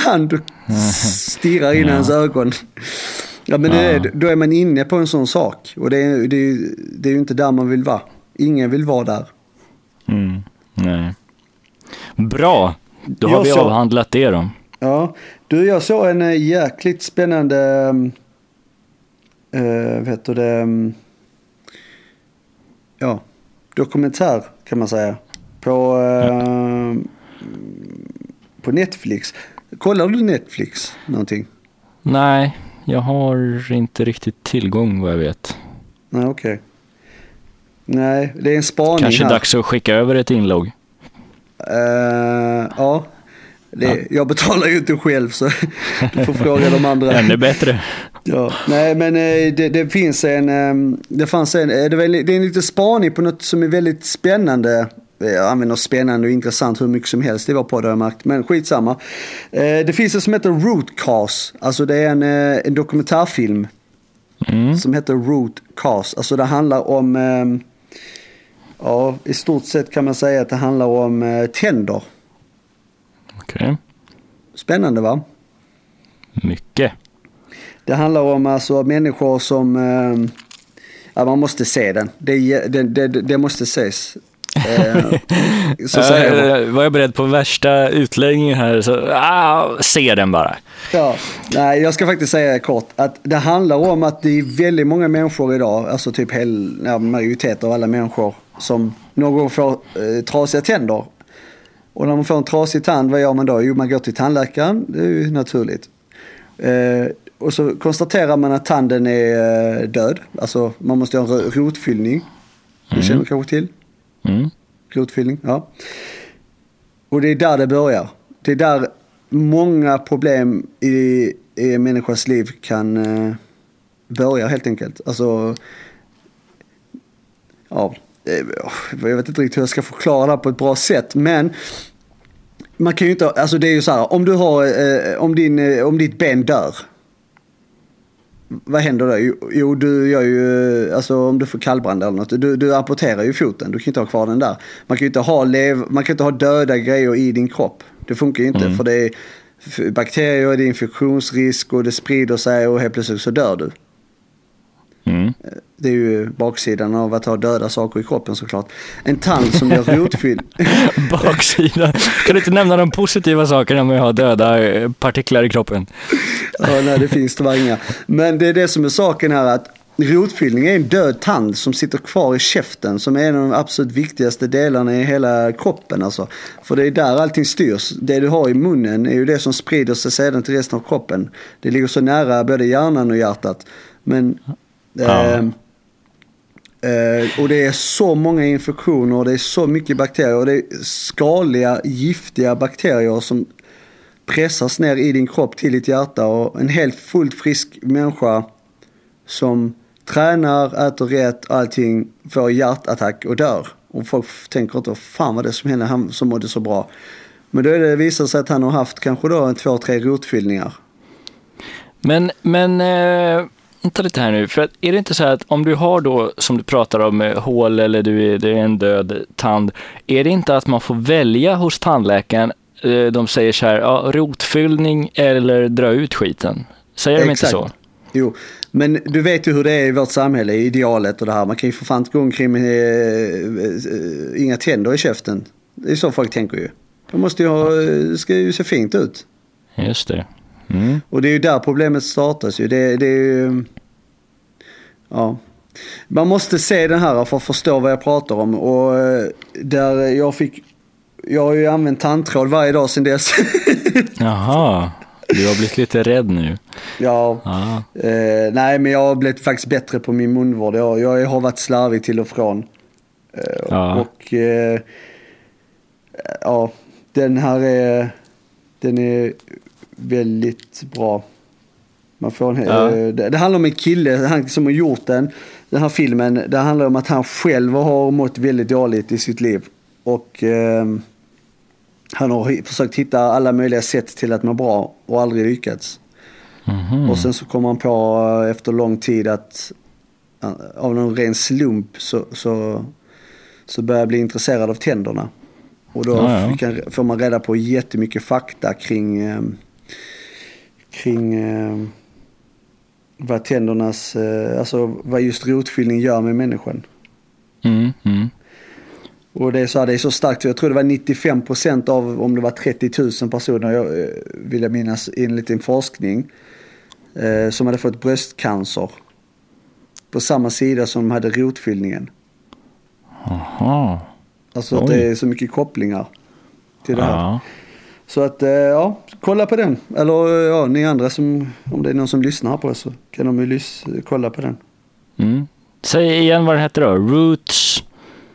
S2: hand och *laughs* stirrar in i hans ögon. Ja men det är, då är man inne på en sån sak. Och det är, det, är, det är ju inte där man vill vara. Ingen vill vara där.
S1: mm, nej. Bra, då har
S2: Jag
S1: vi
S2: så-
S1: avhandlat det då.
S2: Ja. Du, jag såg en eh, jäkligt spännande, uh, vad heter det, um, ja, dokumentär kan man säga. På, eh, på Netflix. Kollar du Netflix någonting?
S1: Nej, jag har inte riktigt tillgång vad jag vet.
S2: Nej, okej. Nej, det är en spaning
S1: Kanske
S2: här.
S1: dags att skicka över ett inlogg.
S2: Eh, ja. Det, Jag betalar ju inte själv så *laughs* du får fråga de andra.
S1: Ännu bättre.
S2: Ja, nej men eh, det, det finns en, eh, det fanns en, eh, det, är väl- det är en liten spaning på något som är väldigt spännande. Jag använder spännande och intressant hur mycket som helst i vår podd har jag märkt, men skitsamma. Eh, Det finns en som heter Rootcast, alltså det är en, eh, en dokumentärfilm
S1: Mm.
S2: som heter Rootcast. Alltså det handlar om, eh, ja i stort sett kan man säga att det handlar om eh, tänder.
S1: Okej,
S2: Spännande va?
S1: mycket.
S2: Det handlar om alltså människor som... Eh, ja, man måste se den. Det, det, det, det måste ses. Eh, så säger jag.
S1: Äh, var jag beredd på värsta utläggningen här så ah, se den bara.
S2: Ja, nej, jag ska faktiskt säga kort att det handlar om att det är väldigt många människor idag, alltså typ hel, ja, majoritet av alla människor som någon gång får eh, trasiga tänder. Och när man får en trasig tand, vad gör man då? Jo, man går till tandläkaren, det är ju naturligt. Eh, och så konstaterar man att tanden är eh, död, alltså man måste göra en ro- rotfyllning. Det känner du kanske till?
S1: Mm.
S2: Rotfyllning, ja. Och det är där det börjar. Det är där många problem i, i en människas liv kan eh, börja helt enkelt. Alltså ja, eh, jag vet inte riktigt hur jag ska förklara det på ett bra sätt. Men man kan ju inte, alltså det är ju så här, om du har, eh, om, din, eh, om ditt ben dör. Vad händer då? Jo, du gör ju, alltså om du får kallbrand eller något, du, du amputerar ju foten. Du kan inte ha kvar den där. Man kan ju inte ha, lev, man kan inte ha döda grejer i din kropp. Det funkar ju inte, mm. för det är bakterier, det är infektionsrisk och det sprider sig och helt plötsligt så dör du. Mm. Det är ju baksidan av att ha döda saker i kroppen såklart. En tand som är rotfylld. *laughs*
S1: baksidan? Kan du inte nämna de positiva sakerna med att ha döda eh, partiklar i kroppen?
S2: ja, nej det finns tyvärr inga. Men det är det som är saken här att rotfyllning är en död tand som sitter kvar i käften som är en av de absolut viktigaste delarna i hela kroppen. Alltså. För det är där allting styrs. Det du har i munnen är ju det som sprider sig sedan till resten av kroppen. Det ligger så nära både hjärnan och hjärtat. Men Ja. Eh, eh, och det är så många infektioner och det är så mycket bakterier och det är skadliga, giftiga bakterier som pressas ner i din kropp till ditt hjärta och en helt fullt frisk människa som tränar, äter rätt, allting, får hjärtattack och dör. Och folk tänker inte, fan vad det som hände, han som mådde så bra. Men då är det, visar sig att han har haft kanske då en två, tre rotfyllningar.
S1: Men, men eh, vänta lite här nu, för att är det inte så här att om du har då, som du pratar om, eh, hål eller du är, det är en död tand, är det inte att man får välja hos tandläkaren, eh, de säger så här, ja, rotfyllning eller dra ut skiten? Säger Exakt. de inte så?
S2: Jo, men du vet ju hur det är i vårt samhälle, idealet och det här. Man kan ju för fan inte gå omkring med äh, inga tänder i käften. Det är så folk tänker ju. De måste ju ha, ska ju se fint ut.
S1: Just det.
S2: Mm. Och det är ju där problemet startas ju. Det, det är ju... Ja. Man måste se den här för att förstå vad jag pratar om. Och eh, där jag fick... Jag har ju använt tandtråd varje dag sedan dess. *laughs*
S1: Jaha. Du har blivit lite rädd nu.
S2: Ja. Eh, nej, men jag har blivit faktiskt bättre på min munvård. Jag, jag har varit slarvig till och från. Eh, ja. Och eh, ja, den här är, den är väldigt bra. Man får en, ja. Eh, det, det, handlar om en kille han, som har gjort den, den här filmen. Det handlar om att han själv har mått väldigt dåligt i sitt liv. Och eh, han har försökt hitta alla möjliga sätt till att må bra och aldrig lyckats. Mm -hmm. Och sen så kommer han på eh, efter lång tid att eh, av någon ren slump så, så, så börjar jag bli intresserad av tänderna. Och då ja, ja. får man reda på jättemycket fakta kring eh, kring eh, vad tändernas, eh, alltså vad just rotfyllning gör med människan. Mm, mm. Och det är, så, det är så starkt, jag tror det var 95 procent av, om det var 30 000 personer, jag, eh, vill jag minnas, enligt en forskning, eh, som hade fått bröstcancer. På samma sida som de hade rotfyllningen. Aha. Alltså Oj. att det är så mycket kopplingar till det här. Ja. Så att eh, ja, kolla på den. Eller eh, ja, ni andra som, om det är någon som lyssnar på oss så kan de ju kolla på den.
S1: Mm. Säg igen vad den heter då. Roots?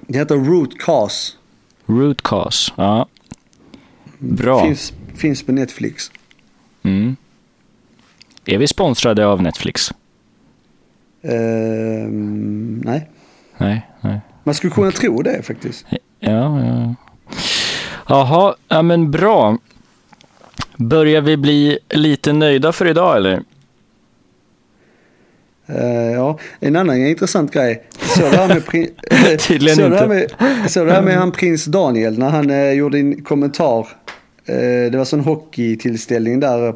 S2: Det heter Root Cause.
S1: Root Cause, ja. Bra.
S2: Finns, finns på Netflix.
S1: Mm. Är vi sponsrade av Netflix?
S2: Uh, nej.
S1: Nej, nej.
S2: Man skulle kunna okay. tro det faktiskt.
S1: Ja, ja. Jaha, ja men bra. Börjar vi bli lite nöjda för idag eller?
S2: Uh, ja, en annan intressant grej. Så det här med, prin- *laughs*
S1: så.
S2: Det här med, så det här med han prins Daniel när han uh, gjorde en kommentar. Uh, det var sån hockeytillställning där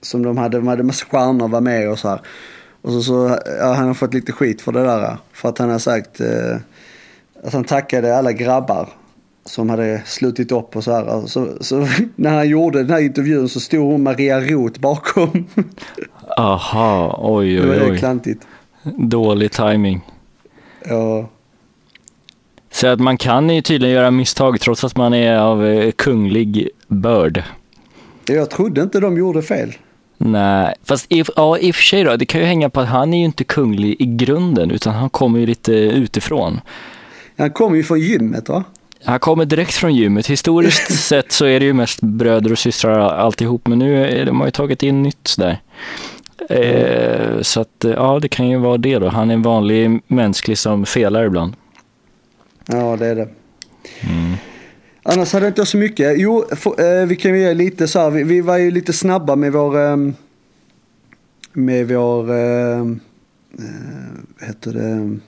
S2: som de hade, de hade massa stjärnor var med och så här. Och så, så ja, han har fått lite skit för det där. För att han har sagt att han tackade alla grabbar som hade slutit upp och så här. Så, så *laughs* när han gjorde den här intervjun så stod hon Maria Roth bakom. *laughs*
S1: Aha, oj oj oj. Det var
S2: klantigt.
S1: Dålig timing.
S2: Ja.
S1: Så att man kan ju tydligen göra misstag trots att man är av eh, kunglig börd.
S2: Jag trodde inte de gjorde fel.
S1: Nej, fast i, ja, i och för sig då, det kan ju hänga på att han är ju inte kunglig i grunden utan han kommer ju lite utifrån.
S2: Han kommer ju från gymmet va?
S1: Han kommer direkt från gymmet. Historiskt *laughs* sett så är det ju mest bröder och systrar alltihop, men nu är de har ju tagit in nytt där. Eh, så att, ja, det kan ju vara det då. Han är en vanlig mänsklig som felar ibland.
S2: Ja, det är det. Mm. Annars hade jag inte så mycket. Jo, för, eh, vi kan ju ge lite så här. Vi, vi, var ju lite snabba med vår... Eh, med vår... Eh, eh heter det?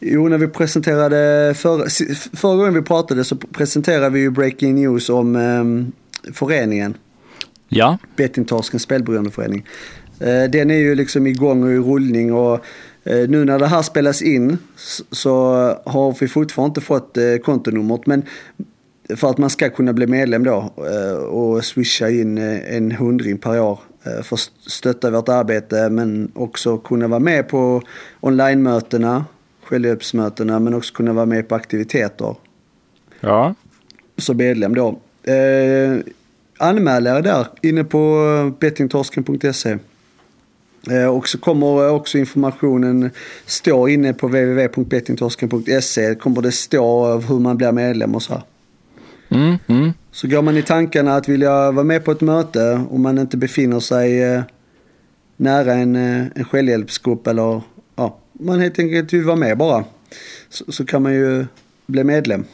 S2: Jo, när vi presenterade... För, förra gången vi pratade så presenterade vi ju Breaking News om eh, föreningen.
S1: Ja.
S2: Bettingtorskens spelberoendeförening. Eh, den är ju liksom igång och i rullning och eh, nu när det här spelas in så har vi fortfarande inte fått eh, kontonumret. Men för att man ska kunna bli medlem då och swisha in en hundring per år för att stötta vårt arbete men också kunna vara med på online-mötena, självhjälpsmötena men också kunna vara med på aktiviteter.
S1: Ja.
S2: Så medlem då. Eh, anmäl er där inne på bettingtorsken.se. Eh, och så kommer också informationen stå inne på www.bettingtorsken.se. Kommer det stå hur man blir medlem och så här.
S1: Mm, mm.
S2: Så går man i tankarna att vilja vara med på ett möte om man inte befinner sig eh, nära en, eh, en självhjälpsgrupp eller man helt enkelt vill vara med bara. Så, så kan man ju bli medlem.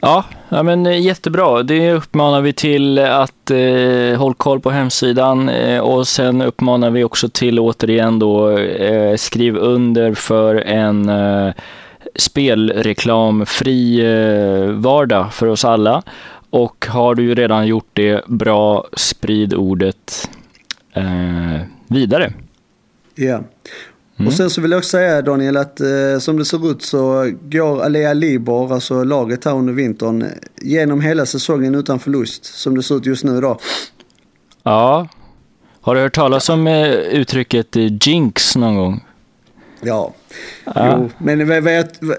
S1: Ja, ja men eh, jättebra. Det uppmanar vi till att eh, håll koll på hemsidan eh, och sen uppmanar vi också till återigen då eh, skriv under för en eh, spelreklamfri eh, vardag för oss alla. Och har du ju redan gjort det, bra, sprid ordet eh, vidare.
S2: Ja. Mm. Och sen så vill jag också säga Daniel att eh, som det ser ut så går Alea Libor, alltså laget här under vintern, genom hela säsongen utan förlust. Som det ser ut just nu då.
S1: Ja. Har du hört talas om eh, uttrycket eh, jinx någon gång?
S2: Ja. ja. Jo, men vad, vad,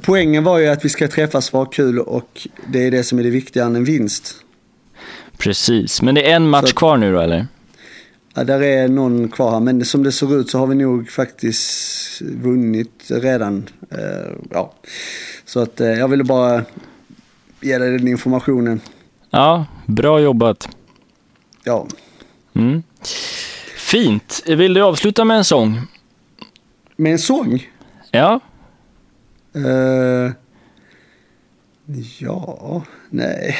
S2: poängen var ju att vi ska träffas ha kul och det är det som är det viktiga än en vinst.
S1: Precis, men det är en match så, kvar nu då eller?
S2: Ja, där är någon kvar här, men som det ser ut så har vi nog faktiskt vunnit redan. Uh, ja. Så att uh, jag ville bara ge dig den informationen.
S1: Ja, bra jobbat.
S2: Ja.
S1: Mm. Fint. Vill du avsluta med en sång?
S2: Med en sång?
S1: Ja.
S2: Uh, ja, nej.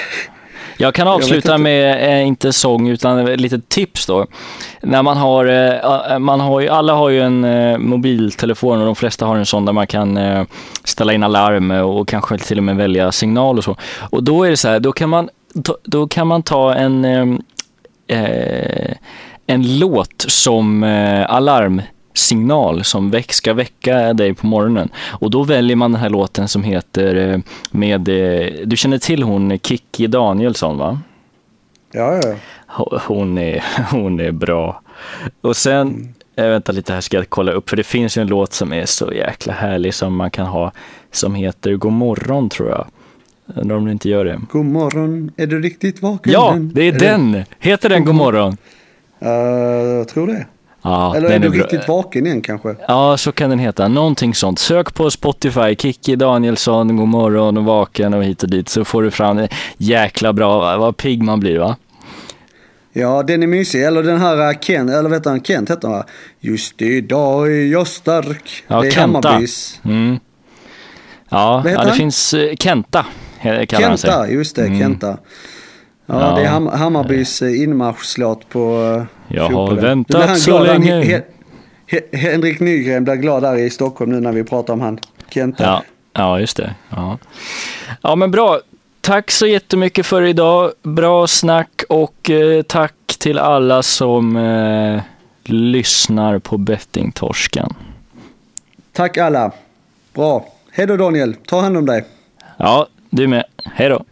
S1: Jag kan avsluta jag med, eh, inte sång, utan lite tips då. När man har, eh, man har ju, alla har ju en eh, mobiltelefon och de flesta har en sån där man kan eh, ställa in alarm och kanske till och med välja signal och så. Och då är det så här, då kan man, då kan man ta en, eh, en låt som eh, alarm signal som väck, ska väcka dig på morgonen. Och då väljer man den här låten som heter eh, med, eh, du känner till hon Kikki Danielsson va?
S2: Ja, ja.
S1: Hon är, *laughs* hon är bra. Och sen, mm. äh, vänta lite här ska jag kolla upp, för det finns ju en låt som är så jäkla härlig som man kan ha, som heter God morgon tror jag. Undrar om du inte gör det.
S2: God morgon, är du riktigt vaken?
S1: Ja, det är, är den! Det? Heter den God morgon?
S2: Uh, jag tror det. Ja, Eller är du är riktigt vaken igen kanske?
S1: Ja, så kan den heta. Någonting sånt. Sök på Spotify, Kikki Danielsson, God morgon och vaken och hit och dit så får du fram det. Jäkla bra, vad pigg man blir va?
S2: Ja, den är mysig. Eller den här Kent, eller vet han, Kent heter han Just idag är jag stark.
S1: Ja,
S2: det är
S1: Kenta. Hammarbys. Mm. Ja, ja, det finns uh, Kenta,
S2: han. Kenta, just det, mm. Kenta. Ja, ja, det är Ham Hammarbys eh, inmarschlåt på
S1: uh, Jag har väntat så länge.
S2: He He Henrik Nygren blir glad där i Stockholm nu när vi pratar om han. Kenta.
S1: Ja, ja just det. Ja. ja, men bra. Tack så jättemycket för idag. Bra snack och eh, tack till alla som eh, lyssnar på Bettingtorsken.
S2: Tack alla. Bra. Hej då Daniel. Ta hand om dig.
S1: Ja, du med. Hej då.